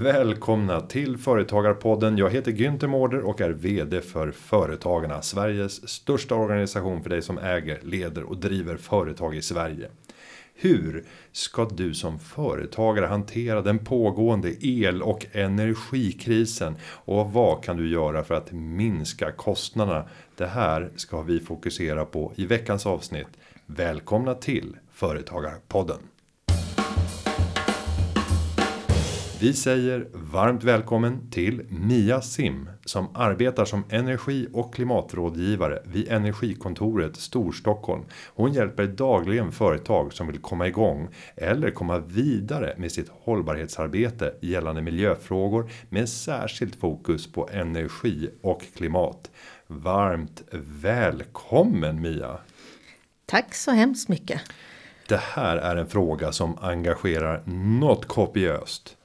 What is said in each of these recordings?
Välkomna till Företagarpodden. Jag heter Günther Mårder och är VD för Företagarna. Sveriges största organisation för dig som äger, leder och driver företag i Sverige. Hur ska du som företagare hantera den pågående el och energikrisen? Och vad kan du göra för att minska kostnaderna? Det här ska vi fokusera på i veckans avsnitt. Välkomna till Företagarpodden. Vi säger varmt välkommen till Mia Sim som arbetar som energi och klimatrådgivare vid Energikontoret Storstockholm. Hon hjälper dagligen företag som vill komma igång eller komma vidare med sitt hållbarhetsarbete gällande miljöfrågor med särskilt fokus på energi och klimat. Varmt välkommen Mia! Tack så hemskt mycket! Det här är en fråga som engagerar något kopiöst.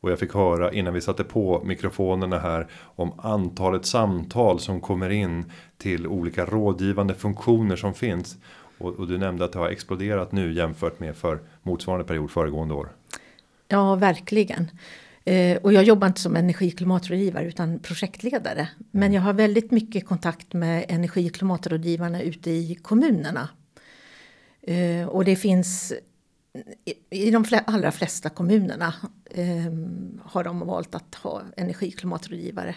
Och jag fick höra innan vi satte på mikrofonerna här om antalet samtal som kommer in till olika rådgivande funktioner som finns. Och, och du nämnde att det har exploderat nu jämfört med för motsvarande period föregående år. Ja, verkligen. Eh, och jag jobbar inte som energi klimatrådgivare utan projektledare. Men jag har väldigt mycket kontakt med energi klimatrådgivarna ute i kommunerna. Eh, och det finns i de allra flesta kommunerna eh, har de valt att ha energi klimatrådgivare.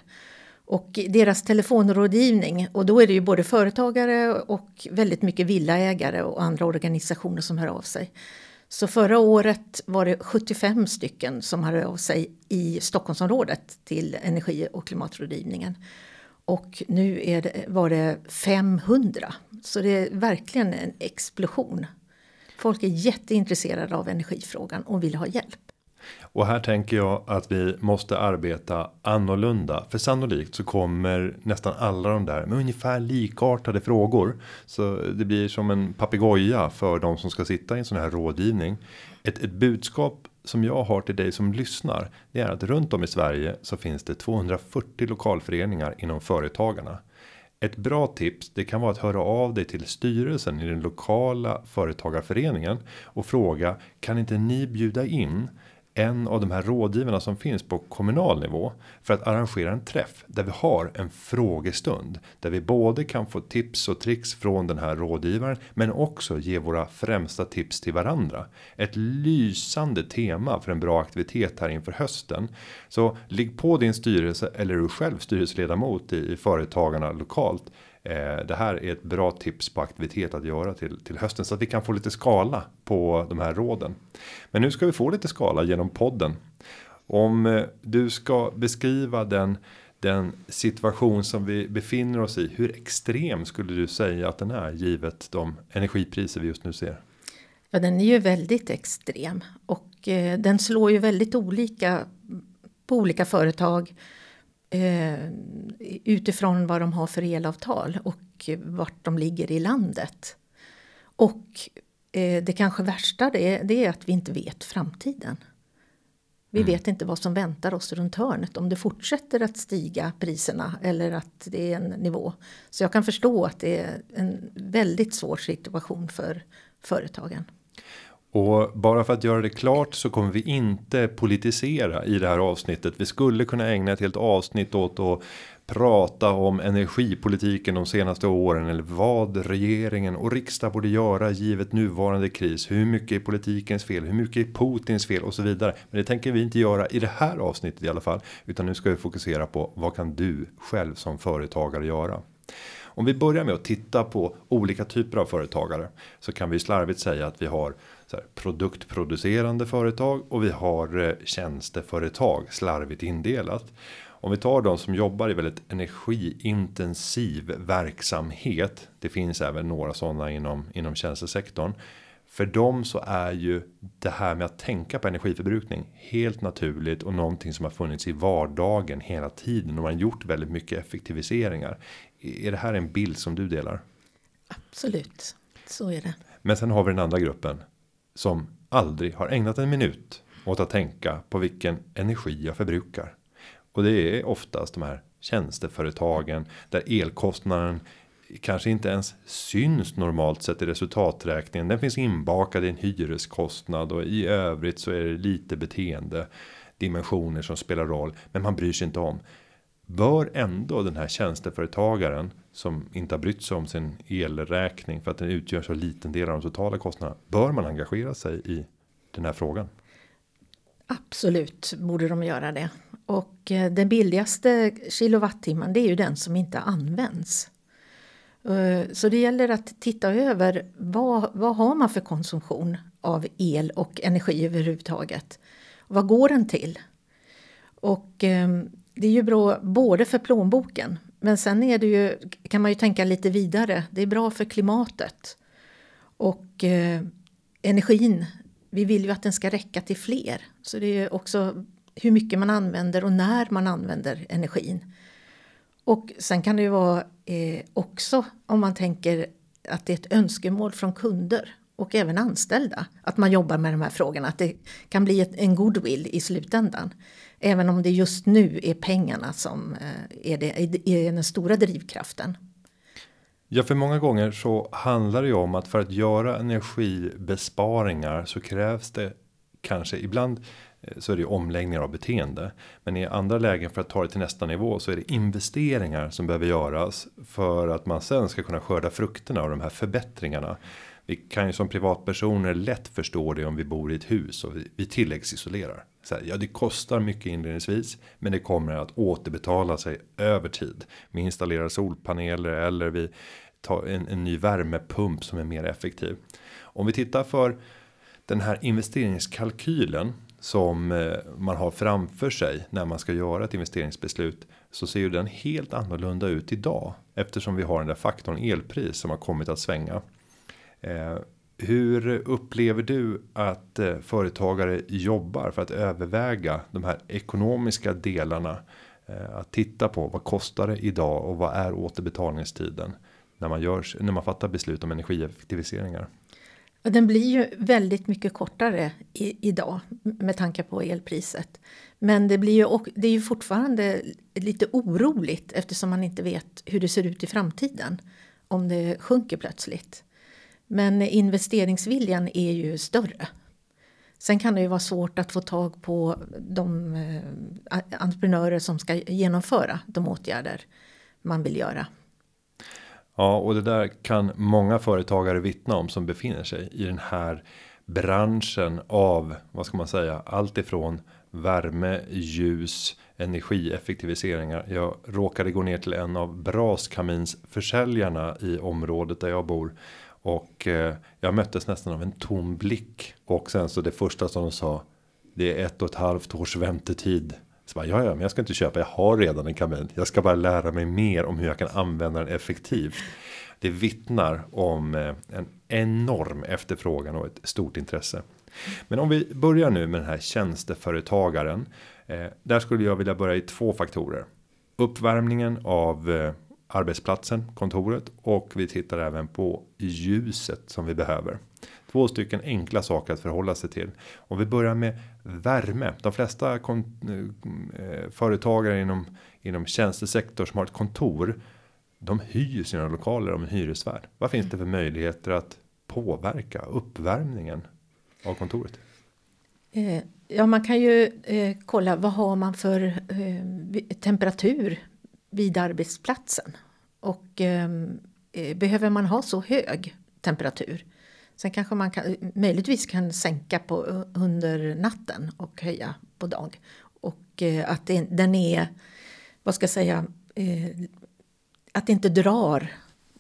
Och deras telefonrådgivning, och då är det ju både företagare och väldigt mycket villaägare och andra organisationer som hör av sig. Så förra året var det 75 stycken som hörde av sig i Stockholmsområdet till energi och klimatrådgivningen. Och nu är det, var det 500. Så det är verkligen en explosion. Folk är jätteintresserade av energifrågan och vill ha hjälp. Och här tänker jag att vi måste arbeta annorlunda. För sannolikt så kommer nästan alla de där med ungefär likartade frågor. Så det blir som en papegoja för de som ska sitta i en sån här rådgivning. Ett, ett budskap som jag har till dig som lyssnar. Det är att runt om i Sverige så finns det 240 lokalföreningar inom företagarna. Ett bra tips det kan vara att höra av dig till styrelsen i den lokala företagarföreningen och fråga kan inte ni bjuda in en av de här rådgivarna som finns på kommunal nivå för att arrangera en träff där vi har en frågestund där vi både kan få tips och tricks från den här rådgivaren men också ge våra främsta tips till varandra. Ett lysande tema för en bra aktivitet här inför hösten. Så ligg på din styrelse eller du själv styrelseledamot i, i företagarna lokalt Eh, det här är ett bra tips på aktivitet att göra till, till hösten så att vi kan få lite skala på de här råden. Men nu ska vi få lite skala genom podden. Om eh, du ska beskriva den den situation som vi befinner oss i. Hur extrem skulle du säga att den är givet de energipriser vi just nu ser? Ja, den är ju väldigt extrem och eh, den slår ju väldigt olika på olika företag eh, utifrån vad de har för elavtal och vart de ligger i landet. Och eh, det kanske värsta det är, det är att vi inte vet framtiden. Vi mm. vet inte vad som väntar oss runt hörnet, om det fortsätter att stiga priserna eller att det är en nivå. Så jag kan förstå att det är en väldigt svår situation för företagen. Och bara för att göra det klart så kommer vi inte politisera i det här avsnittet. Vi skulle kunna ägna ett helt avsnitt åt att prata om energipolitiken de senaste åren eller vad regeringen och riksdag borde göra givet nuvarande kris. Hur mycket är politikens fel? Hur mycket är Putins fel och så vidare. Men det tänker vi inte göra i det här avsnittet i alla fall, utan nu ska vi fokusera på vad kan du själv som företagare göra? Om vi börjar med att titta på olika typer av företagare så kan vi slarvigt säga att vi har här, produktproducerande företag och vi har eh, tjänsteföretag slarvigt indelat. Om vi tar de som jobbar i väldigt energiintensiv verksamhet. Det finns även några sådana inom inom tjänstesektorn. För dem så är ju det här med att tänka på energiförbrukning helt naturligt och någonting som har funnits i vardagen hela tiden och man gjort väldigt mycket effektiviseringar. Är det här en bild som du delar? Absolut, så är det. Men sen har vi den andra gruppen som aldrig har ägnat en minut åt att tänka på vilken energi jag förbrukar. Och det är oftast de här tjänsteföretagen där elkostnaden kanske inte ens syns normalt sett i resultaträkningen. Den finns inbakad i en hyreskostnad och i övrigt så är det lite beteende dimensioner som spelar roll, men man bryr sig inte om. Bör ändå den här tjänsteföretagaren som inte har brytt sig om sin elräkning för att den utgör så liten del av de totala kostnaderna. Bör man engagera sig i den här frågan? Absolut borde de göra det. Och eh, den billigaste kilowattimman det är ju den som inte används. Eh, så det gäller att titta över vad, vad har man för konsumtion av el och energi överhuvudtaget. Vad går den till? Och ehm, det är ju bra både för plånboken men sen är det ju, kan man ju tänka lite vidare. Det är bra för klimatet. Och eh, energin, vi vill ju att den ska räcka till fler. Så det är också hur mycket man använder och när man använder energin. Och sen kan det ju vara eh, också om man tänker att det är ett önskemål från kunder och även anställda att man jobbar med de här frågorna. Att det kan bli ett, en goodwill i slutändan. Även om det just nu är pengarna som eh, är, det, är den stora drivkraften. Ja, för många gånger så handlar det ju om att för att göra energibesparingar så krävs det kanske ibland eh, så är det omläggningar av beteende. Men i andra lägen för att ta det till nästa nivå så är det investeringar som behöver göras för att man sen ska kunna skörda frukterna av de här förbättringarna. Vi kan ju som privatpersoner lätt förstå det om vi bor i ett hus och vi, vi tilläggsisolerar. Så här, ja, det kostar mycket inledningsvis, men det kommer att återbetala sig över tid. Vi installerar solpaneler eller vi tar en, en ny värmepump som är mer effektiv. Om vi tittar för den här investeringskalkylen som eh, man har framför sig när man ska göra ett investeringsbeslut så ser ju den helt annorlunda ut idag eftersom vi har den där faktorn elpris som har kommit att svänga. Eh, hur upplever du att eh, företagare jobbar för att överväga de här ekonomiska delarna? Eh, att titta på vad kostar det idag och vad är återbetalningstiden när man görs när man fattar beslut om energieffektiviseringar? Den blir ju väldigt mycket kortare i, idag med tanke på elpriset. Men det blir ju och det är ju fortfarande lite oroligt eftersom man inte vet hur det ser ut i framtiden om det sjunker plötsligt. Men investeringsviljan är ju större. Sen kan det ju vara svårt att få tag på de eh, entreprenörer som ska genomföra de åtgärder man vill göra. Ja, och det där kan många företagare vittna om som befinner sig i den här branschen av vad ska man säga allt ifrån värme, ljus, energieffektiviseringar. Jag råkade gå ner till en av braskaminsförsäljarna i området där jag bor och eh, jag möttes nästan av en tom blick. Och sen så det första som de sa. Det är ett och ett halvt års väntetid. Så bara, ja, ja, men jag ska inte köpa. Jag har redan en kamin. Jag ska bara lära mig mer om hur jag kan använda den effektivt. Det vittnar om eh, en enorm efterfrågan och ett stort intresse. Men om vi börjar nu med den här tjänsteföretagaren. Eh, där skulle jag vilja börja i två faktorer. Uppvärmningen av eh, arbetsplatsen, kontoret och vi tittar även på ljuset som vi behöver. Två stycken enkla saker att förhålla sig till. Om vi börjar med värme. De flesta eh, företagare inom inom tjänstesektor som har ett kontor. De hyr sina lokaler om en hyresvärd. Vad finns det för möjligheter att påverka uppvärmningen av kontoret? Eh, ja, man kan ju eh, kolla vad har man för eh, temperatur vid arbetsplatsen. Och ehm, eh, behöver man ha så hög temperatur Sen kanske man kan, möjligtvis kan sänka på, eh, under natten och höja på dag. Och eh, att det, den är, vad ska jag säga, eh, att det inte drar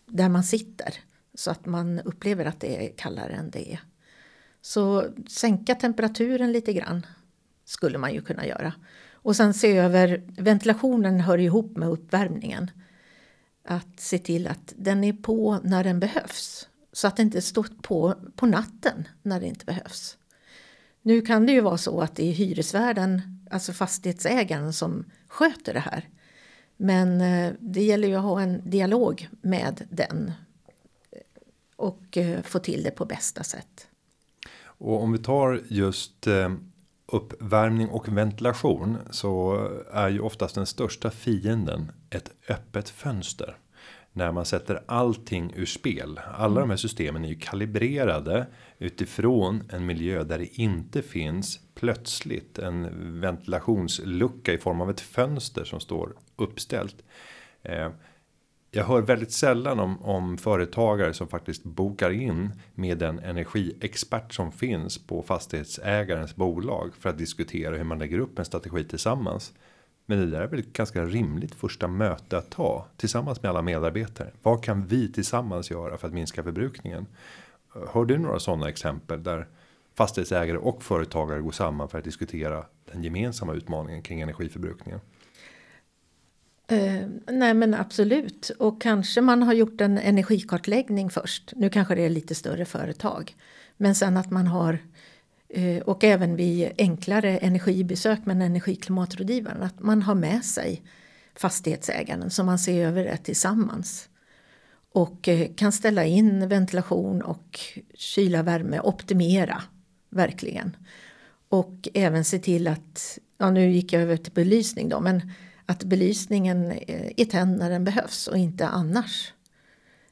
där man sitter. Så att man upplever att det är kallare än det är. Så sänka temperaturen lite grann skulle man ju kunna göra. Och sen se över, ventilationen hör ihop med uppvärmningen. Att se till att den är på när den behövs. Så att det inte står på på natten när det inte behövs. Nu kan det ju vara så att det är hyresvärden, alltså fastighetsägaren som sköter det här. Men eh, det gäller ju att ha en dialog med den och eh, få till det på bästa sätt. Och om vi tar just eh, uppvärmning och ventilation så är ju oftast den största fienden ett öppet fönster. när man sätter allting ur spel. Alla de här systemen är ju kalibrerade utifrån en miljö där det inte finns plötsligt en ventilationslucka i form av ett fönster som står uppställt. Eh, jag hör väldigt sällan om, om företagare som faktiskt bokar in med den energiexpert som finns på fastighetsägarens bolag för att diskutera hur man lägger upp en strategi tillsammans. Men det där är väl ett ganska rimligt första möte att ta tillsammans med alla medarbetare. Vad kan vi tillsammans göra för att minska förbrukningen? Har du några sådana exempel där fastighetsägare och företagare går samman för att diskutera den gemensamma utmaningen kring energiförbrukningen? Eh, nej men absolut och kanske man har gjort en energikartläggning först. Nu kanske det är lite större företag. Men sen att man har eh, och även vid enklare energibesök med en energiklimatrådgivare att man har med sig fastighetsägaren så man ser över det tillsammans. Och eh, kan ställa in ventilation och kyla, värme, optimera verkligen. Och även se till att, ja nu gick jag över till belysning då, men att belysningen eh, är tänd när den behövs och inte annars.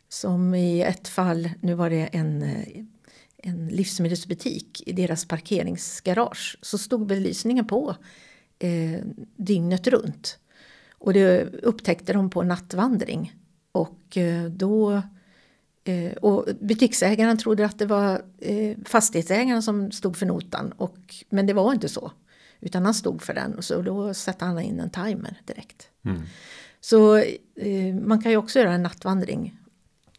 Som i ett fall, nu var det en, eh, en livsmedelsbutik i deras parkeringsgarage så stod belysningen på eh, dygnet runt. Och det upptäckte de på nattvandring. Och eh, då eh, och butiksägaren trodde att det var eh, fastighetsägaren som stod för notan. Och, men det var inte så. Utan han stod för den och så då satte han in en timer direkt. Mm. Så eh, man kan ju också göra en nattvandring.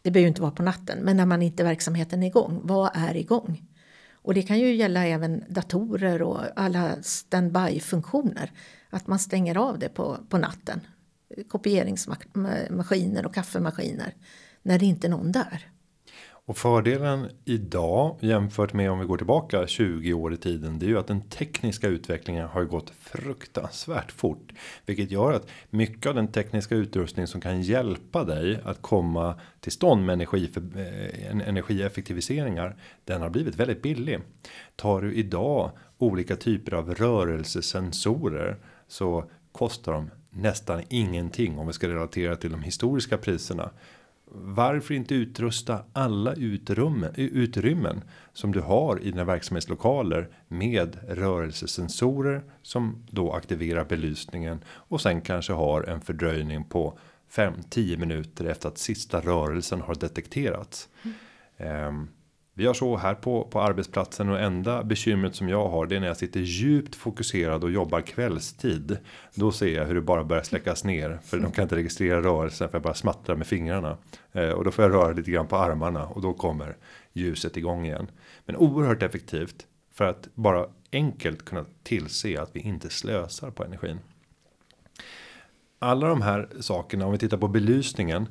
Det behöver ju inte vara på natten, men när man inte verksamheten är igång. Vad är igång? Och det kan ju gälla även datorer och alla standby-funktioner. Att man stänger av det på, på natten. Kopieringsmaskiner och kaffemaskiner. När det inte är någon där. Och fördelen idag jämfört med om vi går tillbaka 20 år i tiden. Det är ju att den tekniska utvecklingen har gått fruktansvärt fort. Vilket gör att mycket av den tekniska utrustning som kan hjälpa dig att komma till stånd med energi för, eh, energieffektiviseringar. Den har blivit väldigt billig. Tar du idag olika typer av rörelsesensorer så kostar de nästan ingenting om vi ska relatera till de historiska priserna varför inte utrusta alla utrymmen, utrymmen som du har i dina verksamhetslokaler med rörelsesensorer som då aktiverar belysningen och sen kanske har en fördröjning på 5-10 minuter efter att sista rörelsen har detekterats. Mm. Um, vi har så här på, på arbetsplatsen och enda bekymret som jag har det är när jag sitter djupt fokuserad och jobbar kvällstid. Då ser jag hur det bara börjar släckas ner för de kan inte registrera rörelsen för jag bara smattrar med fingrarna. Eh, och då får jag röra lite grann på armarna och då kommer ljuset igång igen. Men oerhört effektivt för att bara enkelt kunna tillse att vi inte slösar på energin. Alla de här sakerna om vi tittar på belysningen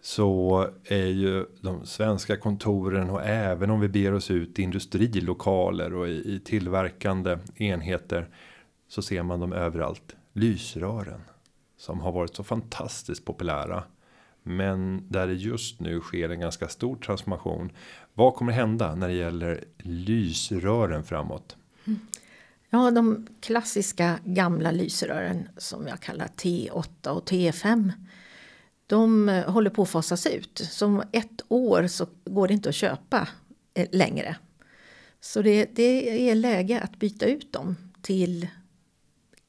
så är ju de svenska kontoren och även om vi ber oss ut i industrilokaler och i, i tillverkande enheter så ser man dem överallt. Lysrören som har varit så fantastiskt populära. Men där det just nu sker en ganska stor transformation. Vad kommer hända när det gäller lysrören framåt? Mm. Ja, de klassiska gamla lysrören som jag kallar T8 och T5 de eh, håller på att fasas ut. Som ett år så går det inte att köpa eh, längre. Så det, det är läge att byta ut dem till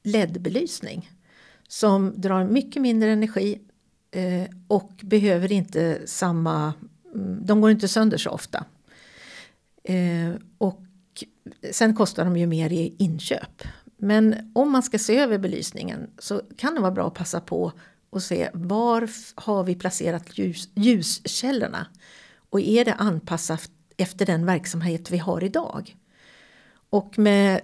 LED-belysning. Som drar mycket mindre energi eh, och behöver inte samma... Mm, de går inte sönder så ofta. Eh, och sen kostar de ju mer i inköp. Men om man ska se över belysningen så kan det vara bra att passa på och se var har vi placerat ljus, ljuskällorna och är det anpassat efter den verksamhet vi har idag. Och med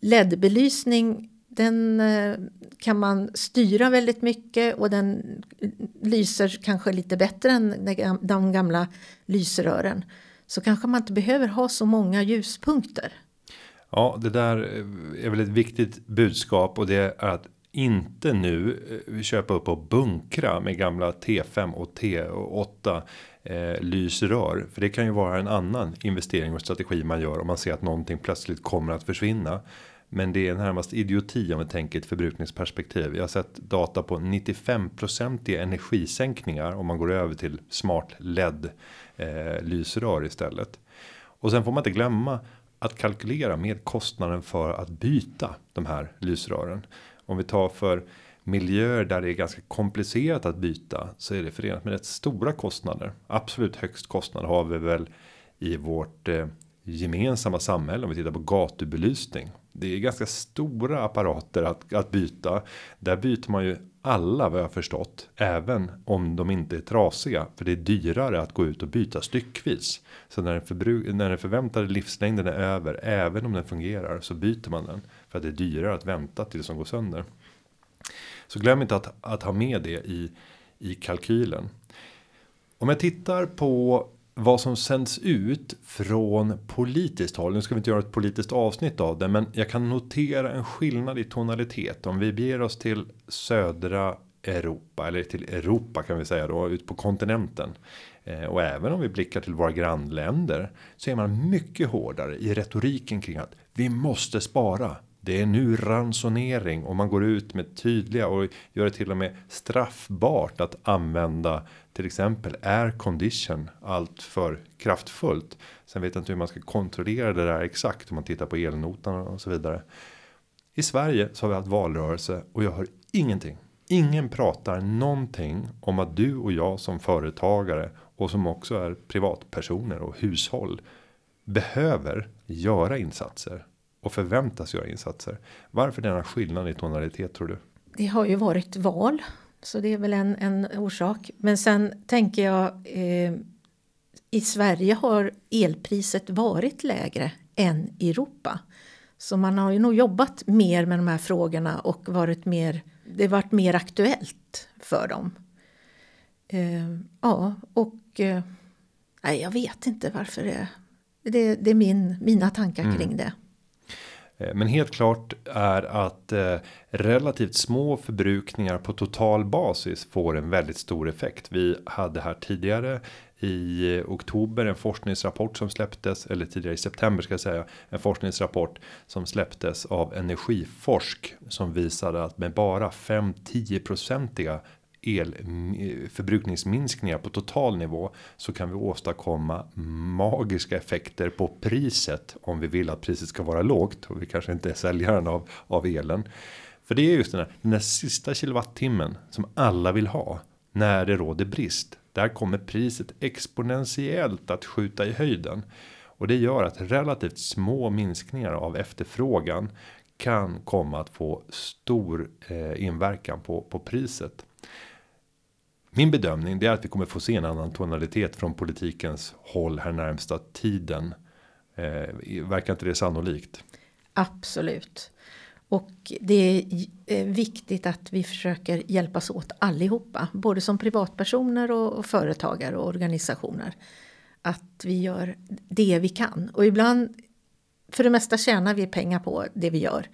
LED-belysning den eh, kan man styra väldigt mycket och den lyser kanske lite bättre än de gamla lysrören. Så kanske man inte behöver ha så många ljuspunkter. Ja, det där eh, är väl ett viktigt budskap och det är att inte nu eh, köpa upp och bunkra med gamla T5 och T8 eh, lysrör. För det kan ju vara en annan investering och strategi man gör om man ser att någonting plötsligt kommer att försvinna. Men det är närmast idioti om vi tänker ett förbrukningsperspektiv. Jag har sett data på 95% i energisänkningar om man går över till smart LED eh, lysrör istället. Och sen får man inte glömma att kalkylera med kostnaden för att byta de här lysrören. Om vi tar för miljöer där det är ganska komplicerat att byta så är det förenat med rätt stora kostnader. Absolut högst kostnad har vi väl i vårt eh, gemensamma samhälle om vi tittar på gatubelysning. Det är ganska stora apparater att, att byta. Där byter man ju alla vad jag förstått. Även om de inte är trasiga. För det är dyrare att gå ut och byta styckvis. Så när den, när den förväntade livslängden är över. Även om den fungerar så byter man den. För att det är dyrare att vänta tills de går sönder. Så glöm inte att, att ha med det i, i kalkylen. Om jag tittar på vad som sänds ut från politiskt håll. Nu ska vi inte göra ett politiskt avsnitt av det, men jag kan notera en skillnad i tonalitet om vi beger oss till södra Europa eller till Europa kan vi säga då ut på kontinenten. Eh, och även om vi blickar till våra grannländer så är man mycket hårdare i retoriken kring att vi måste spara. Det är nu ransonering och man går ut med tydliga och gör det till och med straffbart att använda till exempel air condition allt för kraftfullt. Sen vet jag inte hur man ska kontrollera det där exakt om man tittar på elnotan och så vidare. I Sverige så har vi haft valrörelse och jag hör ingenting. Ingen pratar någonting om att du och jag som företagare och som också är privatpersoner och hushåll behöver göra insatser och förväntas göra insatser. Varför denna skillnad i tonalitet tror du? Det har ju varit val så det är väl en, en orsak. Men sen tänker jag eh, i Sverige har elpriset varit lägre än i Europa. Så man har ju nog jobbat mer med de här frågorna och varit mer, det varit mer aktuellt för dem. Eh, ja, och eh, nej, jag vet inte varför det, det, det är min, mina tankar mm. kring det. Eh, men helt klart är att eh, relativt små förbrukningar på total basis får en väldigt stor effekt. Vi hade här tidigare i oktober en forskningsrapport som släpptes eller tidigare i september ska jag säga en forskningsrapport som släpptes av Energiforsk som visade att med bara 5 10 procentiga elförbrukningsminskningar eh, på total nivå så kan vi åstadkomma magiska effekter på priset om vi vill att priset ska vara lågt och vi kanske inte är säljaren av av elen. För det är just den här, den här sista kilowattimmen som alla vill ha när det råder brist. Där kommer priset exponentiellt att skjuta i höjden och det gör att relativt små minskningar av efterfrågan kan komma att få stor eh, inverkan på på priset. Min bedömning är att vi kommer få se en annan tonalitet från politikens håll här närmsta tiden. Eh, verkar inte det sannolikt? Absolut. Och det är eh, viktigt att vi försöker hjälpas åt allihopa, både som privatpersoner och, och företagare och organisationer. Att vi gör det vi kan. Och ibland, för det mesta tjänar vi pengar på det vi gör.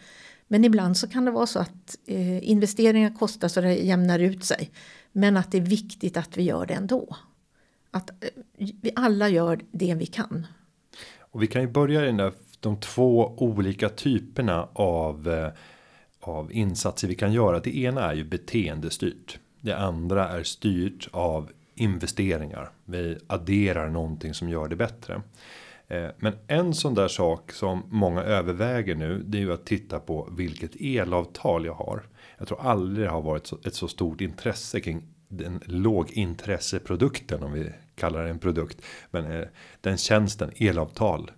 Men ibland så kan det vara så att eh, investeringar kostar så det jämnar ut sig. Men att det är viktigt att vi gör det ändå. Att eh, vi alla gör det vi kan. Och vi kan ju börja i den där, de två olika typerna av eh, av insatser vi kan göra. Det ena är ju beteendestyrt. Det andra är styrt av investeringar. Vi adderar någonting som gör det bättre. Eh, men en sån där sak som många överväger nu. Det är ju att titta på vilket elavtal jag har. Jag tror aldrig det har varit ett så stort intresse kring den lågintresseprodukten om vi kallar det en produkt. Men eh, den tjänsten elavtal.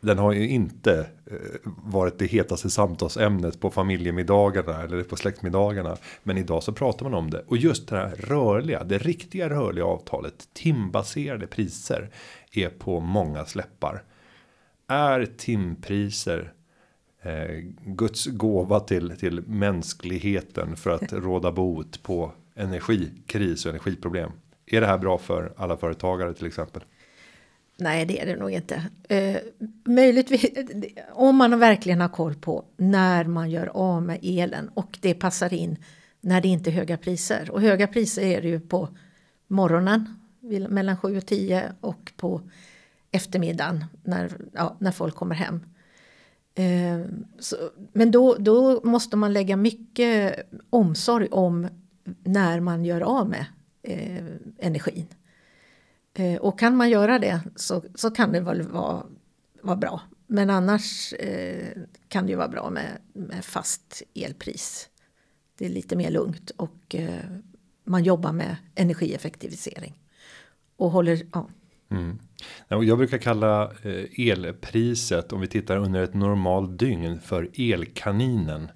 Den har ju inte eh, varit det hetaste samtalsämnet på familjemiddagarna eller på släktmiddagarna. Men idag så pratar man om det och just det här rörliga, det riktiga rörliga avtalet, timbaserade priser är på många släppar. Är timpriser eh, Guds gåva till till mänskligheten för att råda bot på energikris och energiproblem. Är det här bra för alla företagare till exempel? Nej, det är det nog inte. Eh, möjligtvis om man verkligen har koll på när man gör av med elen och det passar in när det inte är höga priser. Och höga priser är det ju på morgonen mellan 7 och 10 och på eftermiddagen när, ja, när folk kommer hem. Eh, så, men då, då måste man lägga mycket omsorg om när man gör av med eh, energin. Eh, och kan man göra det så, så kan det väl vara, vara bra. Men annars eh, kan det ju vara bra med, med fast elpris. Det är lite mer lugnt och eh, man jobbar med energieffektivisering. Och håller, ja. Mm. Jag brukar kalla eh, elpriset om vi tittar under ett normalt dygn för elkaninen.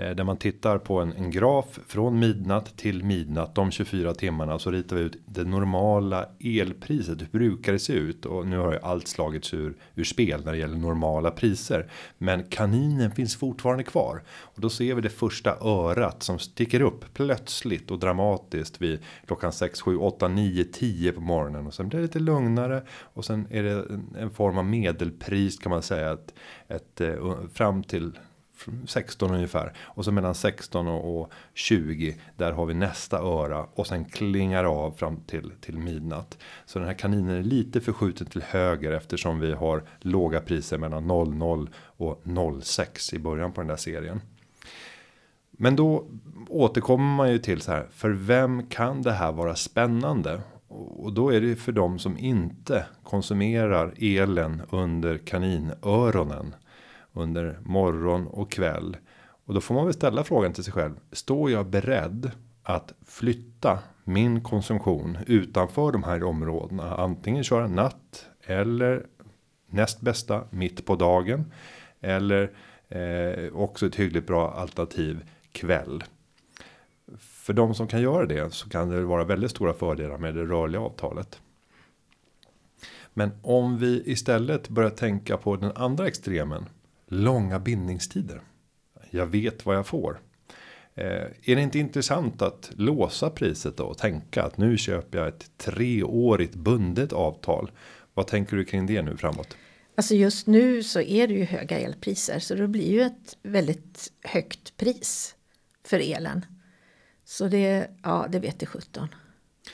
Eh, där man tittar på en, en graf från midnatt till midnatt de 24 timmarna så ritar vi ut det normala elpriset. Hur brukar det se ut? Och nu har ju allt slagits ur ur spel när det gäller normala priser, men kaninen finns fortfarande kvar. Och då ser vi det första örat som sticker upp plötsligt och dramatiskt vid klockan 6, 7, 8, 9, 10 på morgonen. Och sen blir det lite lugnare. Och sen är det en, en form av medelpris kan man säga. Att ett, ett eh, fram till 16 ungefär och så mellan 16 och 20 där har vi nästa öra och sen klingar av fram till till midnatt. Så den här kaninen är lite förskjuten till höger eftersom vi har låga priser mellan 00 och 06 i början på den där serien. Men då återkommer man ju till så här för vem kan det här vara spännande? Och då är det för dem som inte konsumerar elen under kaninöronen under morgon och kväll. Och då får man väl ställa frågan till sig själv. Står jag beredd att flytta min konsumtion utanför de här områdena? Antingen köra natt eller näst bästa mitt på dagen. Eller eh, också ett hyggligt bra alternativ kväll. För de som kan göra det så kan det vara väldigt stora fördelar med det rörliga avtalet. Men om vi istället börjar tänka på den andra extremen långa bindningstider. Jag vet vad jag får. Eh, är det inte intressant att låsa priset då och tänka att nu köper jag ett treårigt bundet avtal? Vad tänker du kring det nu framåt? Alltså just nu så är det ju höga elpriser så det blir ju ett väldigt högt pris för elen. Så det, ja, det vet det 17.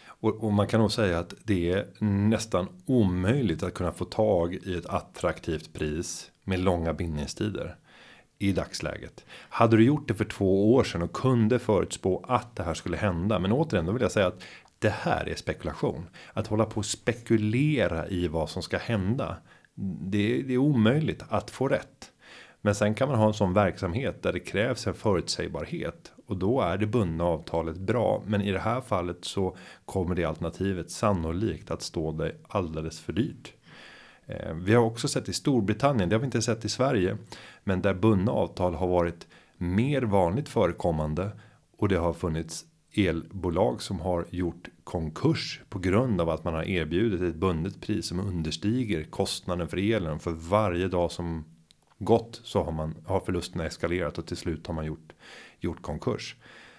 Och, och, man kan nog säga att det är nästan omöjligt att kunna få tag i ett attraktivt pris med långa bindningstider i dagsläget. Hade du gjort det för två år sedan och kunde förutspå att det här skulle hända. Men återigen, då vill jag säga att det här är spekulation. Att hålla på och spekulera i vad som ska hända. Det, det är omöjligt att få rätt. Men sen kan man ha en sån verksamhet där det krävs en förutsägbarhet och då är det bundna avtalet bra. Men i det här fallet så kommer det alternativet sannolikt att stå dig alldeles för dyrt. Eh, vi har också sett i Storbritannien, det har vi inte sett i Sverige, men där bundna avtal har varit mer vanligt förekommande och det har funnits elbolag som har gjort konkurs på grund av att man har erbjudit ett bundet pris som understiger kostnaden för elen för varje dag som gått så har man har förlusterna eskalerat och till slut har man gjort gjort konkurs.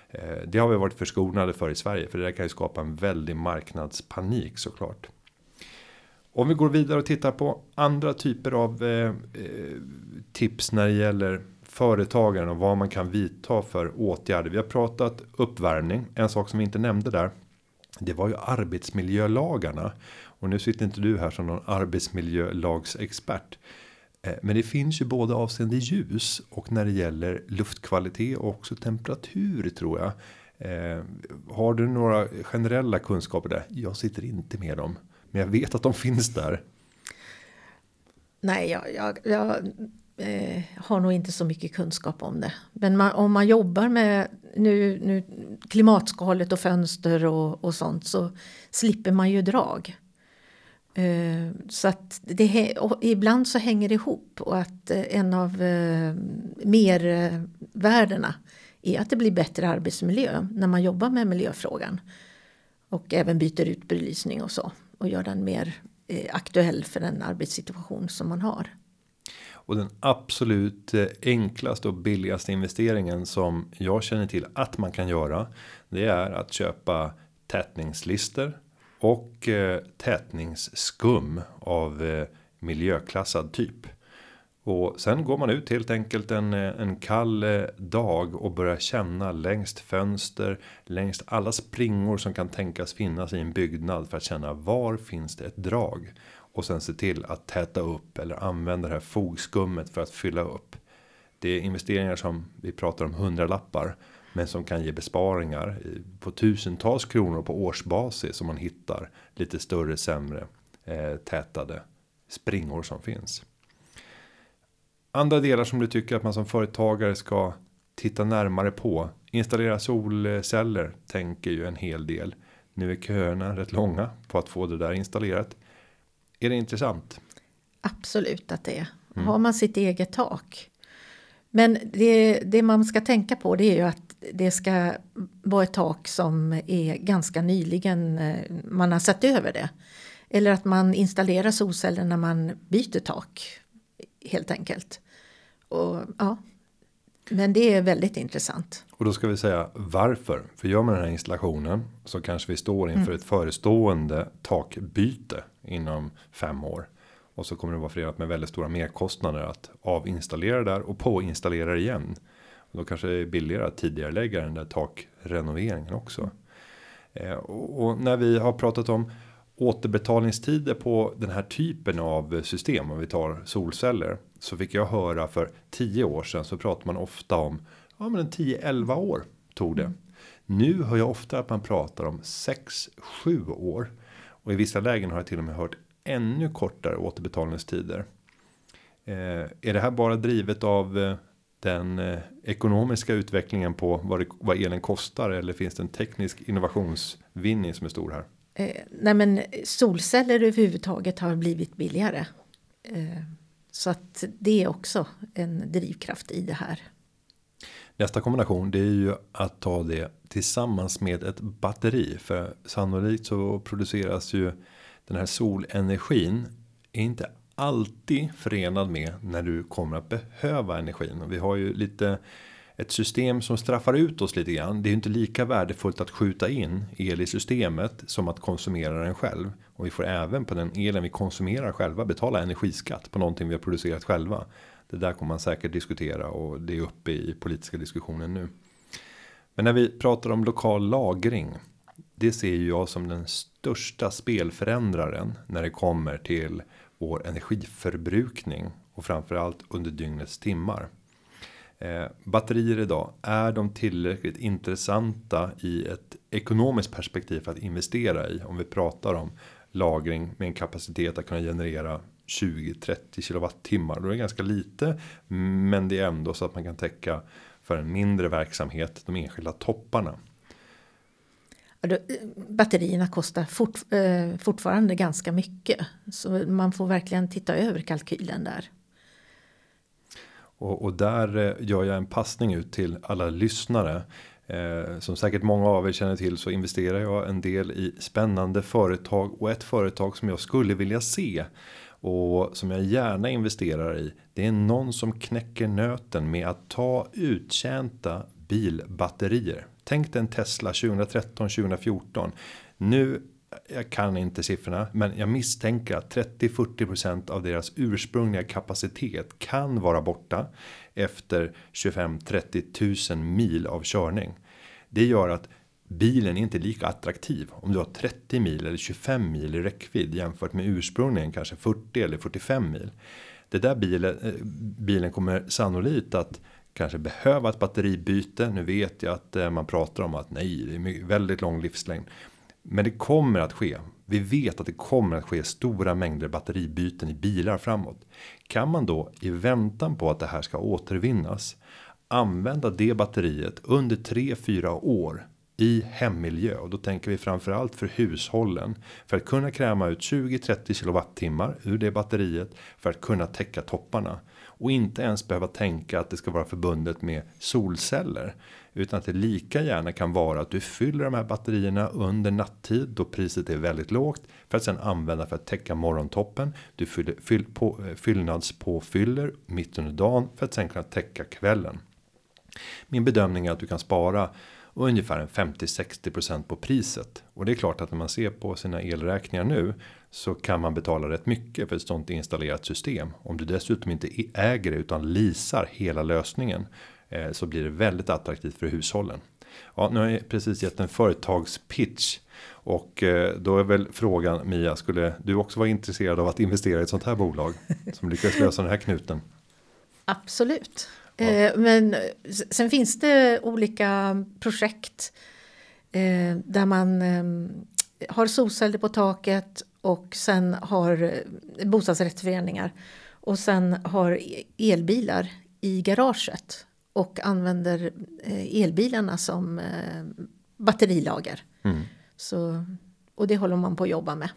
Eh, det har vi varit förskonade för i Sverige för det där kan ju skapa en väldig marknadspanik såklart. Om vi går vidare och tittar på andra typer av eh, eh, tips när det gäller företagaren och vad man kan vidta för åtgärder. Vi har pratat uppvärmning. En sak som vi inte nämnde där. Det var ju arbetsmiljölagarna och nu sitter inte du här som någon arbetsmiljölagsexpert. Eh, men det finns ju både avseende ljus och när det gäller luftkvalitet och också temperatur tror jag. Eh, har du några generella kunskaper där? Jag sitter inte med dem. Men jag vet att de finns där. Nej, jag, jag, jag eh, har nog inte så mycket kunskap om det. Men man, om man jobbar med nu, nu klimatskalet och fönster och, och sånt så slipper man ju drag. Eh, så att det, ibland så hänger det ihop och att eh, en av eh, mervärdena är att det blir bättre arbetsmiljö när man jobbar med miljöfrågan. Och även byter ut belysning och så och gör den mer eh, aktuell för den arbetssituation som man har. Och den absolut eh, enklaste och billigaste investeringen som jag känner till att man kan göra. Det är att köpa tätningslister och eh, tätningsskum av eh, miljöklassad typ. Och sen går man ut helt enkelt en, eh, en kall eh, dag och börjar känna längst fönster, längst alla springor som kan tänkas finnas i en byggnad för att känna var finns det ett drag. och sen se till att täta upp eller använda det här fogskummet för att fylla upp. Det är investeringar som vi pratar om hundralappar men som kan ge besparingar på tusentals kronor på årsbasis om man hittar lite större sämre eh, tätade springor som finns. Andra delar som du tycker att man som företagare ska titta närmare på. Installera solceller tänker ju en hel del. Nu är köerna rätt långa på att få det där installerat. Är det intressant? Absolut att det är. Mm. Har man sitt eget tak. Men det, det man ska tänka på det är ju att det ska vara ett tak som är ganska nyligen eh, man har sett över det. Eller att man installerar solceller när man byter tak helt enkelt. Och, ja. Men det är väldigt intressant. Och då ska vi säga varför. För gör man den här installationen så kanske vi står inför mm. ett förestående takbyte inom fem år. Och så kommer det vara förenat med väldigt stora merkostnader att avinstallera där och påinstallera igen. Och då kanske det är billigare att tidigarelägga den där takrenoveringen också. Eh, och, och när vi har pratat om återbetalningstider på den här typen av system om vi tar solceller så fick jag höra för 10 år sedan så pratar man ofta om ja men 10 11 år tog det. Nu hör jag ofta att man pratar om 6 7 år och i vissa lägen har jag till och med hört ännu kortare återbetalningstider. Eh, är det här bara drivet av eh, den eh, ekonomiska utvecklingen på vad, det, vad elen kostar eller finns det en teknisk innovationsvinning som är stor här? Eh, nej men solceller överhuvudtaget har blivit billigare. Eh, så att det är också en drivkraft i det här. Nästa kombination det är ju att ta det tillsammans med ett batteri. För sannolikt så produceras ju den här solenergin är inte alltid förenad med när du kommer att behöva energin. Och vi har ju lite ett system som straffar ut oss lite grann. Det är ju inte lika värdefullt att skjuta in el i systemet som att konsumera den själv. Och vi får även på den elen vi konsumerar själva betala energiskatt på någonting vi har producerat själva. Det där kommer man säkert diskutera och det är uppe i politiska diskussionen nu. Men när vi pratar om lokal lagring. Det ser ju jag som den största spelförändraren när det kommer till vår energiförbrukning och framförallt under dygnets timmar. Eh, batterier idag, är de tillräckligt intressanta i ett ekonomiskt perspektiv för att investera i? Om vi pratar om lagring med en kapacitet att kunna generera 20-30 kilowattimmar. Då är det ganska lite. Men det är ändå så att man kan täcka för en mindre verksamhet de enskilda topparna. Eh, batterierna kostar fort, eh, fortfarande ganska mycket. Så man får verkligen titta över kalkylen där. Och, och där eh, gör jag en passning ut till alla lyssnare. Eh, som säkert många av er känner till så investerar jag en del i spännande företag och ett företag som jag skulle vilja se och som jag gärna investerar i. Det är någon som knäcker nöten med att ta uttjänta bilbatterier. Tänk dig en Tesla 2013 2014. Nu jag kan inte siffrorna, men jag misstänker att 30-40% av deras ursprungliga kapacitet kan vara borta efter 25-30 000 mil av körning. Det gör att bilen är inte lika attraktiv om du har 30 mil eller 25 mil i räckvidd jämfört med ursprungligen kanske 40 eller 45 mil. Det där bilen, eh, bilen kommer sannolikt att kanske behöva ett batteribyte. Nu vet jag att eh, man pratar om att nej, det är väldigt lång livslängd. Men det kommer att ske. Vi vet att det kommer att ske stora mängder batteribyten i bilar framåt. Kan man då i väntan på att det här ska återvinnas använda det batteriet under 3-4 år i hemmiljö och då tänker vi framförallt för hushållen för att kunna kräma ut 20-30 kilowattimmar ur det batteriet för att kunna täcka topparna och inte ens behöva tänka att det ska vara förbundet med solceller utan att det lika gärna kan vara att du fyller de här batterierna under nattid då priset är väldigt lågt för att sen använda för att täcka morgontoppen. Du fyller fyll på eh, fyllnadspåfyller mitt under dagen för att sen kunna täcka kvällen. Min bedömning är att du kan spara ungefär en 50-60% på priset. Och det är klart att när man ser på sina elräkningar nu så kan man betala rätt mycket för ett sånt installerat system. Om du dessutom inte äger det utan leasar hela lösningen så blir det väldigt attraktivt för hushållen. Ja, nu har jag precis gett en företagspitch. Och eh, då är väl frågan Mia, skulle du också vara intresserad av att investera i ett sånt här bolag? Som lyckas lösa den här knuten? Absolut. Ja. Eh, men sen finns det olika projekt eh, där man ehm, har solceller på taket och sen har bostadsrättsföreningar och sen har elbilar i garaget och använder elbilarna som batterilager. Mm. Så, och det håller man på att jobba med.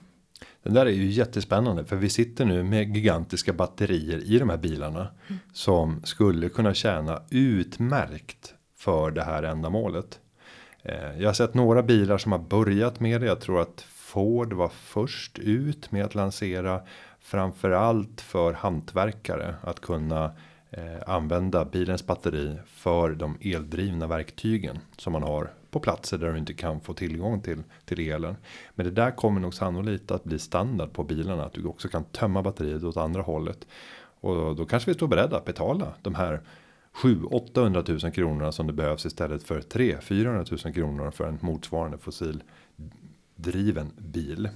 Den där är ju jättespännande för vi sitter nu med gigantiska batterier i de här bilarna mm. som skulle kunna tjäna utmärkt för det här ändamålet. Eh, jag har sett några bilar som har börjat med det. Jag tror att Ford var först ut med att lansera framförallt för hantverkare att kunna eh, Eh, använda bilens batteri för de eldrivna verktygen som man har på platser där du inte kan få tillgång till till elen. Men det där kommer nog sannolikt att bli standard på bilarna att du också kan tömma batteriet åt andra hållet och då kanske vi står beredda att betala de här 7 800 000 kronorna som det behövs istället för 3 400 000 kronor för en motsvarande fossildriven bil.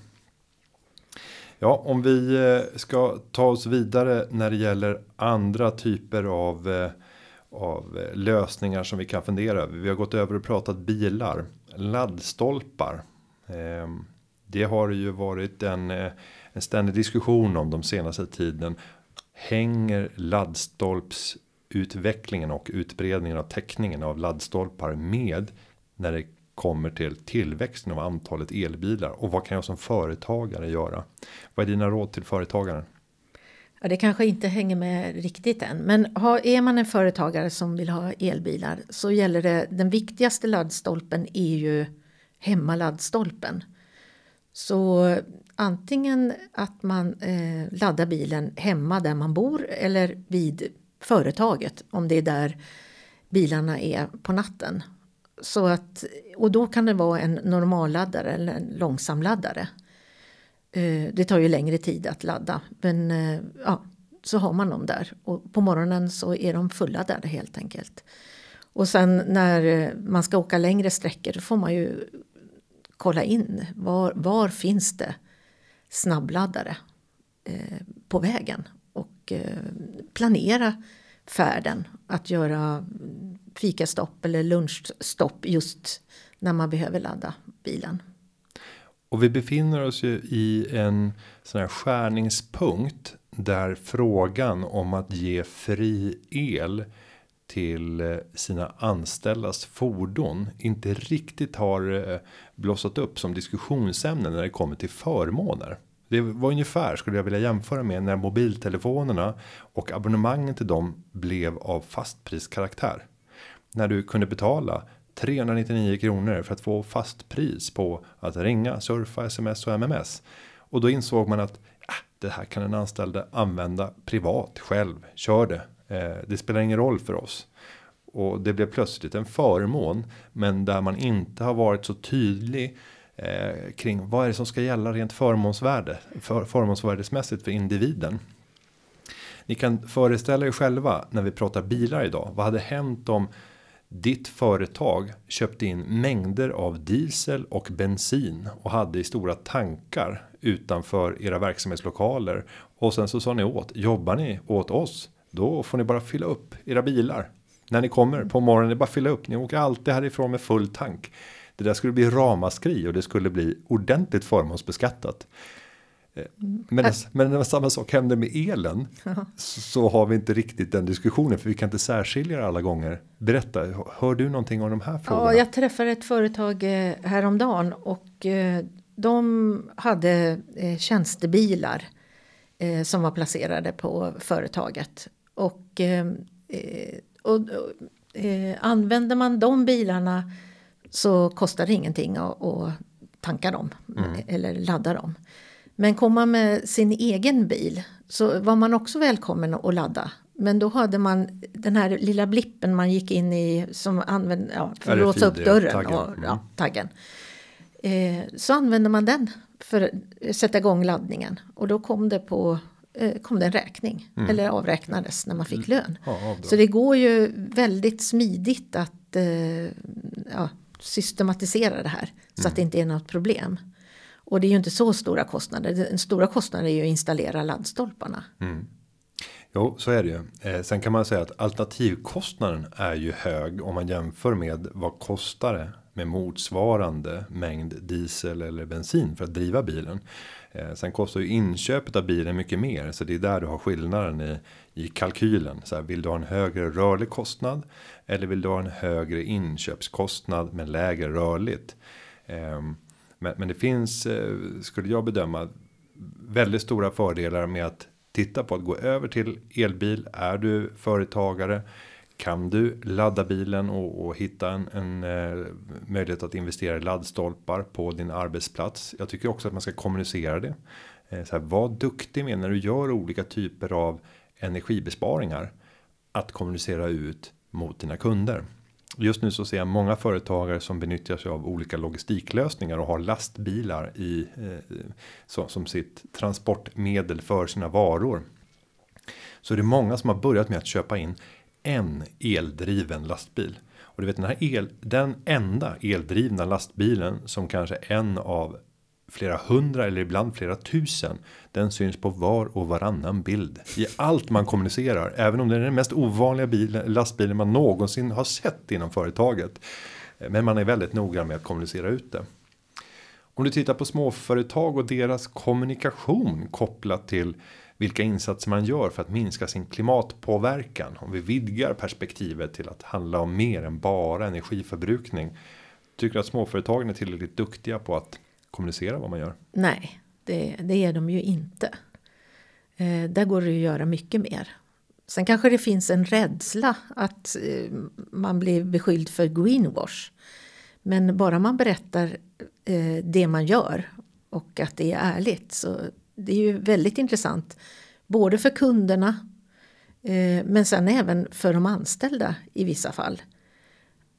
Ja, om vi eh, ska ta oss vidare när det gäller andra typer av eh, av eh, lösningar som vi kan fundera över. Vi har gått över och pratat bilar, laddstolpar. Ehm, det har ju varit en, en ständig diskussion om de senaste tiden. Hänger laddstolpsutvecklingen och utbredningen av täckningen av laddstolpar med när det kommer till tillväxten av antalet elbilar och vad kan jag som företagare göra? Vad är dina råd till företagaren? Ja, det kanske inte hänger med riktigt än, men har, är man en företagare som vill ha elbilar så gäller det den viktigaste laddstolpen är ju hemmaladdstolpen. Så antingen att man eh, laddar bilen hemma där man bor eller vid företaget om det är där bilarna är på natten. Så att, och då kan det vara en normalladdare eller en långsamladdare. Eh, det tar ju längre tid att ladda men eh, ja, så har man dem där och på morgonen så är de fulladdade helt enkelt. Och sen när eh, man ska åka längre sträckor då får man ju kolla in var, var finns det snabbladdare eh, på vägen och eh, planera färden att göra fikastopp eller lunchstopp just när man behöver ladda bilen. Och vi befinner oss ju i en sån här skärningspunkt där frågan om att ge fri el till eh, sina anställdas fordon inte riktigt har eh, blossat upp som diskussionsämne när det kommer till förmåner. Det var ungefär skulle jag vilja jämföra med när mobiltelefonerna och abonnemangen till dem blev av fastpriskaraktär. När du kunde betala 399 kronor för att få fast pris på att ringa, surfa, sms och mms. Och då insåg man att äh, det här kan en anställde använda privat själv. Kör det. Eh, det spelar ingen roll för oss. Och det blev plötsligt en förmån. Men där man inte har varit så tydlig eh, kring vad är det som ska gälla rent förmånsvärde. För, förmånsvärdesmässigt för individen. Ni kan föreställa er själva när vi pratar bilar idag. Vad hade hänt om ditt företag köpte in mängder av diesel och bensin och hade i stora tankar utanför era verksamhetslokaler och sen så sa ni åt jobbar ni åt oss då får ni bara fylla upp era bilar när ni kommer på morgonen. Det bara fylla upp. Ni åker alltid härifrån med full tank. Det där skulle bli ramaskri och det skulle bli ordentligt förmånsbeskattat. Men, men när samma sak händer med elen så har vi inte riktigt den diskussionen för vi kan inte särskilja alla gånger. Berätta, hör du någonting om de här frågorna? Ja, jag träffade ett företag eh, häromdagen och eh, de hade eh, tjänstebilar som var placerade på företaget. Och, och, och använder man de bilarna så kostar det ingenting att, att tanka dem mm. eller ladda dem. Men kom man med sin egen bil så var man också välkommen att ladda. Men då hade man den här lilla blippen man gick in i som använde ja, för att låsa upp dörren taggen. och ja, mm. taggen. Eh, så använde man den för att sätta igång laddningen och då kom det på eh, kom det en räkning mm. eller avräknades när man fick mm. lön. Ja, så det går ju väldigt smidigt att eh, ja, systematisera det här så att det inte är något problem. Och det är ju inte så stora kostnader. Den stora kostnaden är ju att installera laddstolparna. Mm. Jo, så är det ju. Eh, sen kan man säga att alternativkostnaden är ju hög om man jämför med vad kostar det med motsvarande mängd diesel eller bensin för att driva bilen. Eh, sen kostar ju inköpet av bilen mycket mer så det är där du har skillnaden i i kalkylen. Så här, vill du ha en högre rörlig kostnad eller vill du ha en högre inköpskostnad med lägre rörligt? Eh, men, men det finns eh, skulle jag bedöma väldigt stora fördelar med att titta på att gå över till elbil. Är du företagare kan du ladda bilen och, och hitta en, en eh, möjlighet att investera i laddstolpar på din arbetsplats. Jag tycker också att man ska kommunicera det. Eh, så här, var duktig med när du gör olika typer av energibesparingar. Att kommunicera ut mot dina kunder. Just nu så ser jag många företagare som benyttjar sig av olika logistiklösningar och har lastbilar i eh, så, som sitt transportmedel för sina varor. Så det är många som har börjat med att köpa in en eldriven lastbil och du vet den här el den enda eldrivna lastbilen som kanske en av flera hundra eller ibland flera tusen. Den syns på var och varannan bild i allt man kommunicerar, även om det är den mest ovanliga bilen lastbilen man någonsin har sett inom företaget. Men man är väldigt noga med att kommunicera ut det. Om du tittar på småföretag och deras kommunikation kopplat till vilka insatser man gör för att minska sin klimatpåverkan. Om vi vidgar perspektivet till att handla om mer än bara energiförbrukning. Tycker du att småföretagen är tillräckligt duktiga på att kommunicera vad man gör? Nej, det, det är de ju inte. Eh, där går det att göra mycket mer. Sen kanske det finns en rädsla att eh, man blir beskylld för greenwash. Men bara man berättar eh, det man gör och att det är ärligt så det är ju väldigt intressant. Både för kunderna eh, men sen även för de anställda i vissa fall.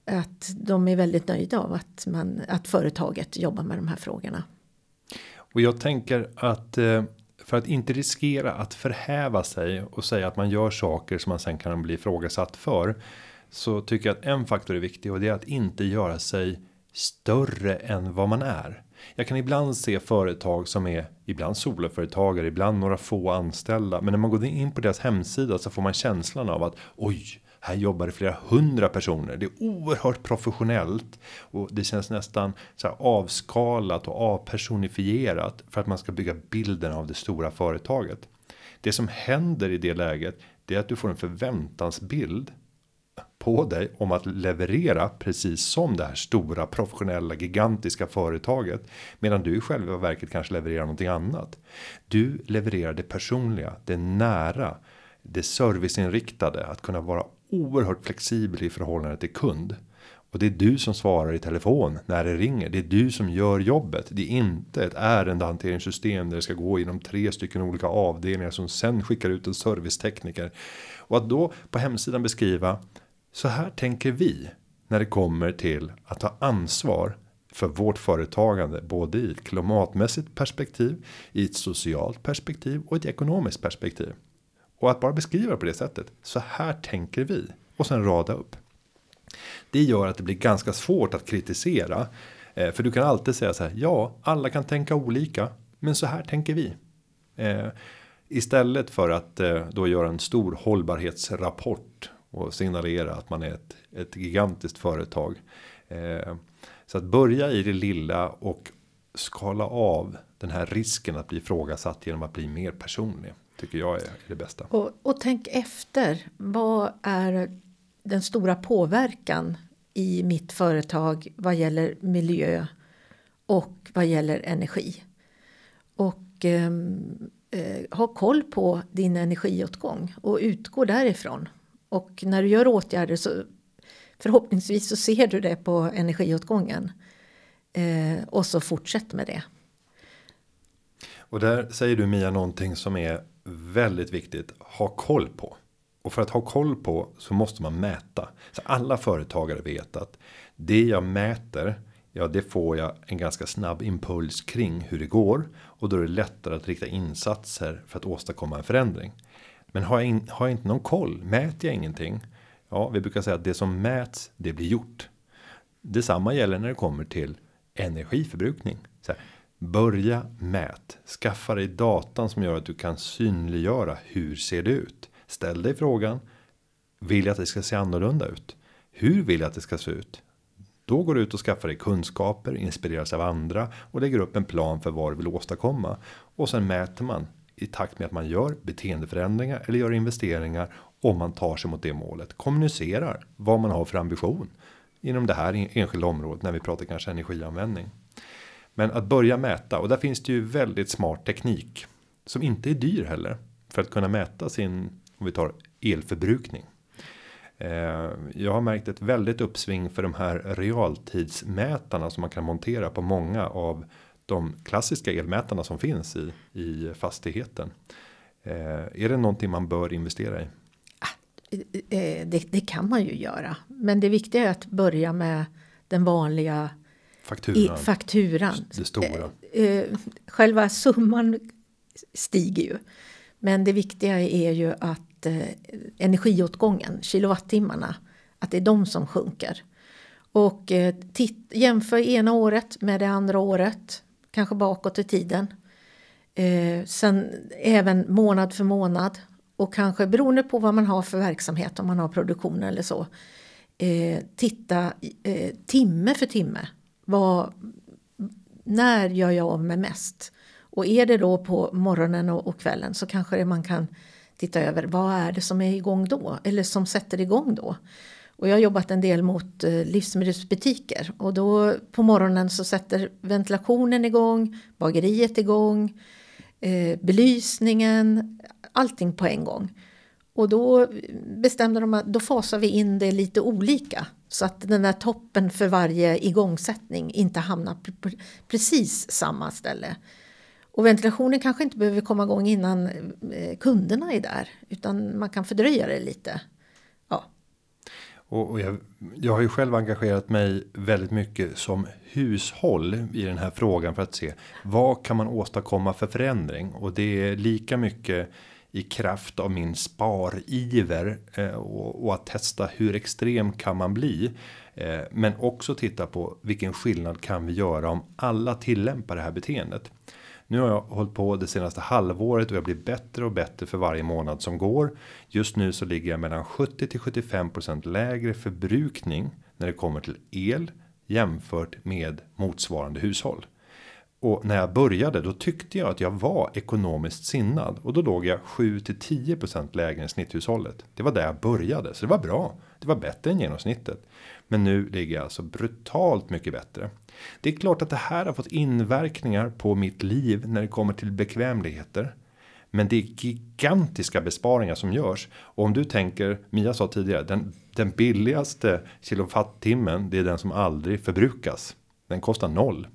Att de är väldigt nöjda av att, man, att företaget jobbar med de här frågorna. Och jag tänker att eh, för att inte riskera att förhäva sig och säga att man gör saker som man sen kan bli ifrågasatt för. Så tycker jag att en faktor är viktig och det är att inte göra sig större än vad man är. Jag kan ibland se företag som är ibland soloföretagare, ibland några få anställda. Men när man går in på deras hemsida så får man känslan av att oj, här jobbar det flera hundra personer. Det är oerhört professionellt och det känns nästan så här avskalat och avpersonifierat för att man ska bygga bilden av det stora företaget. Det som händer i det läget, det är att du får en förväntansbild på dig om att leverera precis som det här stora professionella gigantiska företaget medan du i själva verket kanske levererar någonting annat. Du levererar det personliga, det nära, det serviceinriktade att kunna vara oerhört flexibel i förhållande till kund. Och det är du som svarar i telefon när det ringer. Det är du som gör jobbet. Det är inte ett ärendehanteringssystem där det ska gå genom tre stycken olika avdelningar som sen skickar ut en servicetekniker. Och att då på hemsidan beskriva så här tänker vi när det kommer till att ta ansvar för vårt företagande både i ett klimatmässigt perspektiv, i ett socialt perspektiv och ett ekonomiskt perspektiv. Och att bara beskriva på det sättet. Så här tänker vi och sen rada upp. Det gör att det blir ganska svårt att kritisera eh, för du kan alltid säga så här. Ja, alla kan tänka olika, men så här tänker vi. Eh, istället för att eh, då göra en stor hållbarhetsrapport och signalera att man är ett, ett gigantiskt företag. Så att börja i det lilla och skala av den här risken att bli ifrågasatt genom att bli mer personlig. Tycker jag är det bästa. Och, och tänk efter. Vad är den stora påverkan i mitt företag vad gäller miljö och vad gäller energi? Och ehm, eh, ha koll på din energiåtgång och utgå därifrån. Och när du gör åtgärder så förhoppningsvis så ser du det på energiåtgången. Eh, och så fortsätt med det. Och där säger du Mia någonting som är väldigt viktigt. Ha koll på. Och för att ha koll på så måste man mäta. Så alla företagare vet att det jag mäter. Ja, det får jag en ganska snabb impuls kring hur det går och då är det lättare att rikta insatser för att åstadkomma en förändring. Men har jag, in, har jag inte någon koll, mäter jag ingenting. Ja, vi brukar säga att det som mäts, det blir gjort. Detsamma gäller när det kommer till energiförbrukning. Så här, börja mät, skaffa dig datan som gör att du kan synliggöra hur ser det ut. Ställ dig frågan. Vill jag att det ska se annorlunda ut? Hur vill jag att det ska se ut? Då går du ut och skaffar dig kunskaper, inspireras av andra och lägger upp en plan för vad du vill åstadkomma. Och sen mäter man i takt med att man gör beteendeförändringar eller gör investeringar om man tar sig mot det målet. Kommunicerar vad man har för ambition inom det här enskilda området när vi pratar kanske energianvändning. Men att börja mäta och där finns det ju väldigt smart teknik som inte är dyr heller för att kunna mäta sin om vi tar elförbrukning. Eh, jag har märkt ett väldigt uppsving för de här realtidsmätarna som man kan montera på många av de klassiska elmätarna som finns i i fastigheten. Eh, är det någonting man bör investera i? Ah, eh, det, det, kan man ju göra, men det viktiga är att börja med den vanliga fakturan. fakturan. Det stora. Själva summan stiger ju, men det viktiga är ju att eh, energiåtgången, kilowattimmarna, att det är de som sjunker. Och eh, titt, jämför ena året med det andra året, kanske bakåt i tiden. Eh, sen även månad för månad och kanske beroende på vad man har för verksamhet, om man har produktion eller så. Eh, titta eh, timme för timme. Vad, när gör jag av med mest? Och är det då på morgonen och, och kvällen så kanske man kan titta över vad är det som är igång då eller som sätter igång då. Och jag har jobbat en del mot eh, livsmedelsbutiker och då på morgonen så sätter ventilationen igång, bageriet igång, eh, belysningen, allting på en gång. Och då bestämde de att då fasar vi in det lite olika så att den där toppen för varje igångsättning inte hamnar precis samma ställe. Och ventilationen kanske inte behöver komma igång innan eh, kunderna är där utan man kan fördröja det lite. Ja. Och, och jag, jag har ju själv engagerat mig väldigt mycket som hushåll i den här frågan för att se vad kan man åstadkomma för förändring och det är lika mycket i kraft av min spariver eh, och, och att testa hur extrem kan man bli. Eh, men också titta på vilken skillnad kan vi göra om alla tillämpar det här beteendet. Nu har jag hållit på det senaste halvåret och jag blir bättre och bättre för varje månad som går. Just nu så ligger jag mellan 70 till 75% lägre förbrukning när det kommer till el jämfört med motsvarande hushåll. Och när jag började då tyckte jag att jag var ekonomiskt sinnad och då låg jag 7 till 10% lägre än snitthushållet. Det var där jag började så det var bra. Det var bättre än genomsnittet. Men nu ligger jag alltså brutalt mycket bättre. Det är klart att det här har fått inverkningar på mitt liv när det kommer till bekvämligheter. Men det är gigantiska besparingar som görs. Och om du tänker, Mia sa tidigare, den, den billigaste kilowattimmen, det är den som aldrig förbrukas. Den kostar noll.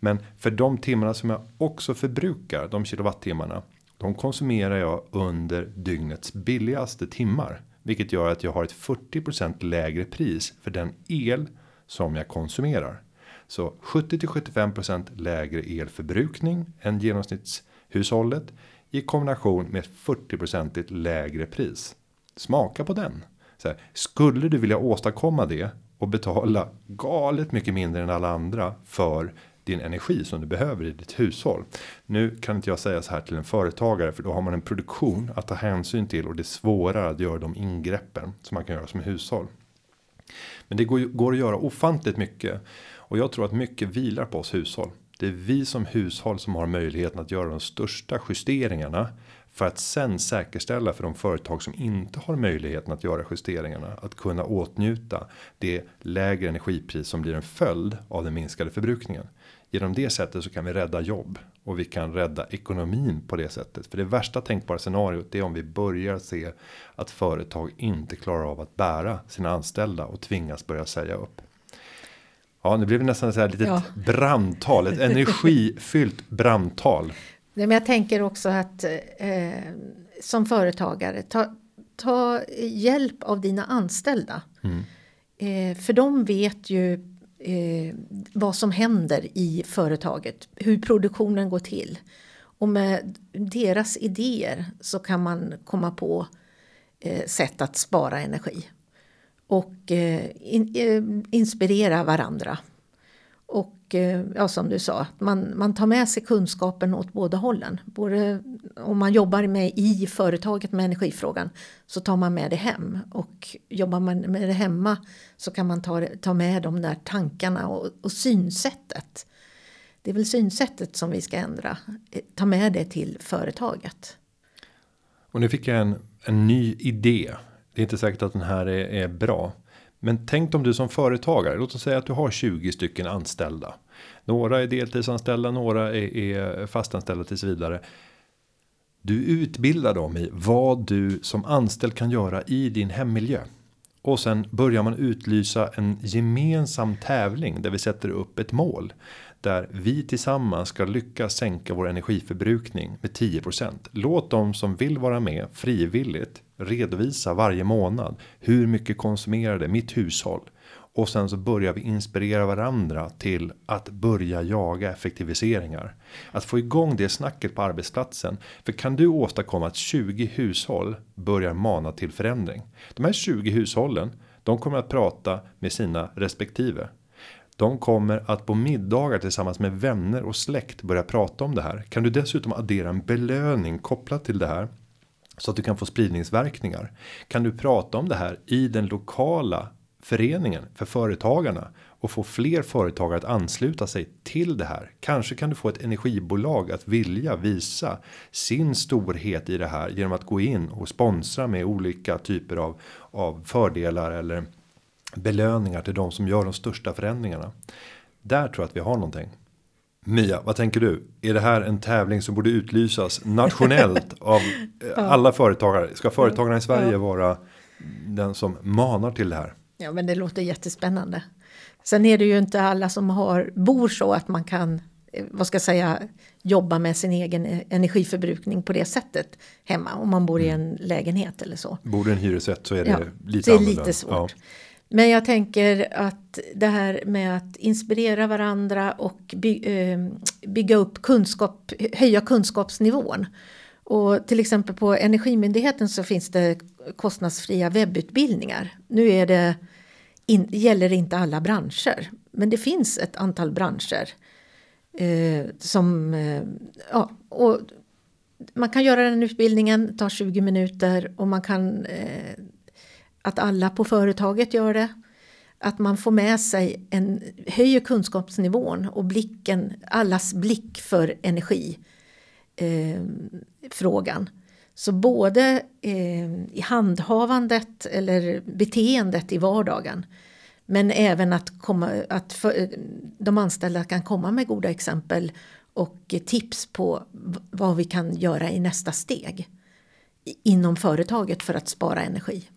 Men för de timmarna som jag också förbrukar, de kilowattimmarna, de konsumerar jag under dygnets billigaste timmar. Vilket gör att jag har ett 40% lägre pris för den el som jag konsumerar. Så 70 till 75% lägre elförbrukning än genomsnittshushållet i kombination med 40% lägre pris. Smaka på den. Så här, skulle du vilja åstadkomma det och betala galet mycket mindre än alla andra för din energi som du behöver i ditt hushåll. Nu kan inte jag säga så här till en företagare för då har man en produktion att ta hänsyn till och det är svårare att göra de ingreppen som man kan göra som hushåll. Men det går, går att göra ofantligt mycket och jag tror att mycket vilar på oss hushåll. Det är vi som hushåll som har möjligheten att göra de största justeringarna för att sen säkerställa för de företag som inte har möjligheten att göra justeringarna att kunna åtnjuta det lägre energipris som blir en följd av den minskade förbrukningen. Genom det sättet så kan vi rädda jobb och vi kan rädda ekonomin på det sättet. För det värsta tänkbara scenariot är om vi börjar se att företag inte klarar av att bära sina anställda och tvingas börja säga upp. Ja, nu blev det nästan så här litet ja. brandtal, ett energifyllt brandtal. Men jag tänker också att eh, som företagare ta, ta hjälp av dina anställda. Mm. Eh, för de vet ju eh, vad som händer i företaget, hur produktionen går till. Och med deras idéer så kan man komma på eh, sätt att spara energi. och eh, in, eh, inspirera varandra. Och eh, ja, som du sa, att man, man tar med sig kunskapen åt båda hållen. Både om man jobbar med i företaget med energifrågan så tar man med det hem. Och jobbar man med det hemma så kan man ta, ta med de där tankarna och, och synsättet. Det är väl synsättet som vi ska ändra. Eh, ta med det till företaget. Och nu fick jag en, en ny idé. Det är inte säkert att den här är, är bra. Men tänk om du som företagare, låt oss säga att du har 20 stycken anställda. Några är deltidsanställda, några är, är fastanställda tills vidare. Du utbildar dem i vad du som anställd kan göra i din hemmiljö. Och sen börjar man utlysa en gemensam tävling där vi sätter upp ett mål. Där vi tillsammans ska lyckas sänka vår energiförbrukning med 10%. Låt de som vill vara med frivilligt redovisa varje månad. Hur mycket konsumerade mitt hushåll? Och sen så börjar vi inspirera varandra till att börja jaga effektiviseringar. Att få igång det snacket på arbetsplatsen. För kan du åstadkomma att 20 hushåll börjar mana till förändring. De här 20 hushållen, de kommer att prata med sina respektive. De kommer att på middagar tillsammans med vänner och släkt börja prata om det här. Kan du dessutom addera en belöning kopplat till det här så att du kan få spridningsverkningar. Kan du prata om det här i den lokala föreningen för företagarna och få fler företagare att ansluta sig till det här. Kanske kan du få ett energibolag att vilja visa sin storhet i det här genom att gå in och sponsra med olika typer av av fördelar eller belöningar till de som gör de största förändringarna. Där tror jag att vi har någonting. Mia, vad tänker du? Är det här en tävling som borde utlysas nationellt av alla företagare? Ska företagarna i Sverige vara den som manar till det här? Ja, men det låter jättespännande. Sen är det ju inte alla som har, bor så att man kan, eh, vad ska jag säga, jobba med sin egen e- energiförbrukning på det sättet hemma. Om man bor i Mm. en lägenhet eller så. Bor du i en hyresrätt så är det Ja, lite det är annorlunda. lite svårt. Ja. Men jag tänker att det här med att inspirera varandra och by, eh, bygga upp kunskap, höja kunskapsnivån. Och till exempel på Energimyndigheten så finns det kostnadsfria webbutbildningar. Nu är det, in, gäller det inte alla branscher, men det finns ett antal branscher eh, som, eh, ja, och man kan göra den utbildningen, tar 20 minuter och man kan eh, att alla på företaget gör det. Att man får med sig en, höjer kunskapsnivån och blicken, allas blick för energi eh, frågan. Så både eh, i handhavandet eller beteendet i vardagen men även att, komma, att för, de anställda kan komma med goda exempel och tips på vad vi kan göra i nästa steg inom företaget för att spara energi.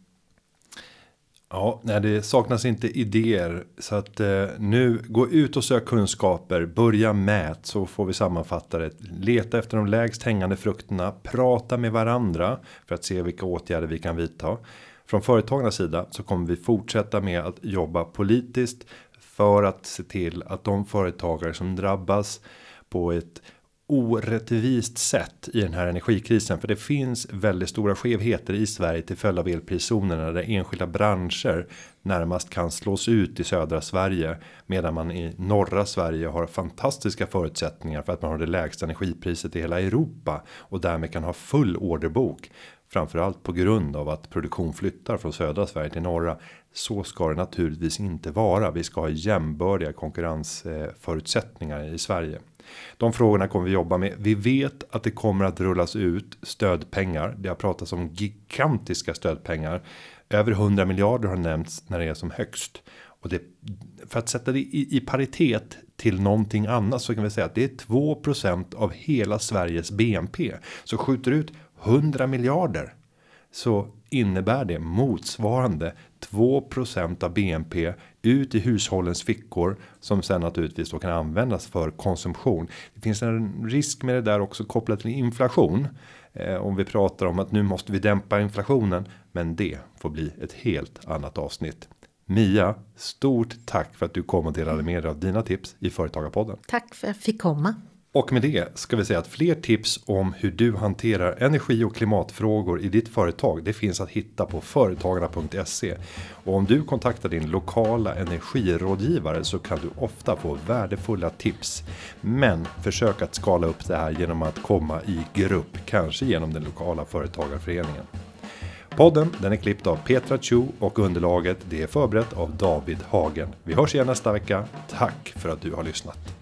Ja, nej, det saknas inte idéer så att eh, nu gå ut och sök kunskaper. Börja mät så får vi sammanfatta det. Leta efter de lägst hängande frukterna. Prata med varandra för att se vilka åtgärder vi kan vidta. Från företagarnas sida så kommer vi fortsätta med att jobba politiskt för att se till att de företagare som drabbas på ett orättvist sätt i den här energikrisen för det finns väldigt stora skevheter i Sverige till följd av elpriszonerna där enskilda branscher närmast kan slås ut i södra Sverige medan man i norra Sverige har fantastiska förutsättningar för att man har det lägsta energipriset i hela Europa och därmed kan ha full orderbok framförallt på grund av att produktion flyttar från södra Sverige till norra. Så ska det naturligtvis inte vara. Vi ska ha jämbördiga konkurrensförutsättningar i Sverige. De frågorna kommer vi jobba med. Vi vet att det kommer att rullas ut stödpengar. Det har pratats om gigantiska stödpengar. Över 100 miljarder har nämnts när det är som högst. Och det, för att sätta det i, i paritet till någonting annat så kan vi säga att det är 2% av hela Sveriges BNP. Så skjuter ut 100 miljarder så innebär det motsvarande 2% av BNP ut i hushållens fickor som sen naturligtvis då kan användas för konsumtion. Det finns en risk med det där också kopplat till inflation. Eh, om vi pratar om att nu måste vi dämpa inflationen, men det får bli ett helt annat avsnitt. Mia, stort tack för att du kom och delade med dig av dina tips i Företagarpodden. Tack för att jag fick komma. Och med det ska vi säga att fler tips om hur du hanterar energi och klimatfrågor i ditt företag. Det finns att hitta på företagarna.se och om du kontaktar din lokala energirådgivare så kan du ofta få värdefulla tips. Men försök att skala upp det här genom att komma i grupp, kanske genom den lokala företagarföreningen. Podden den är klippt av Petra Chu och underlaget det är förberett av David Hagen. Vi hörs igen nästa vecka. Tack för att du har lyssnat.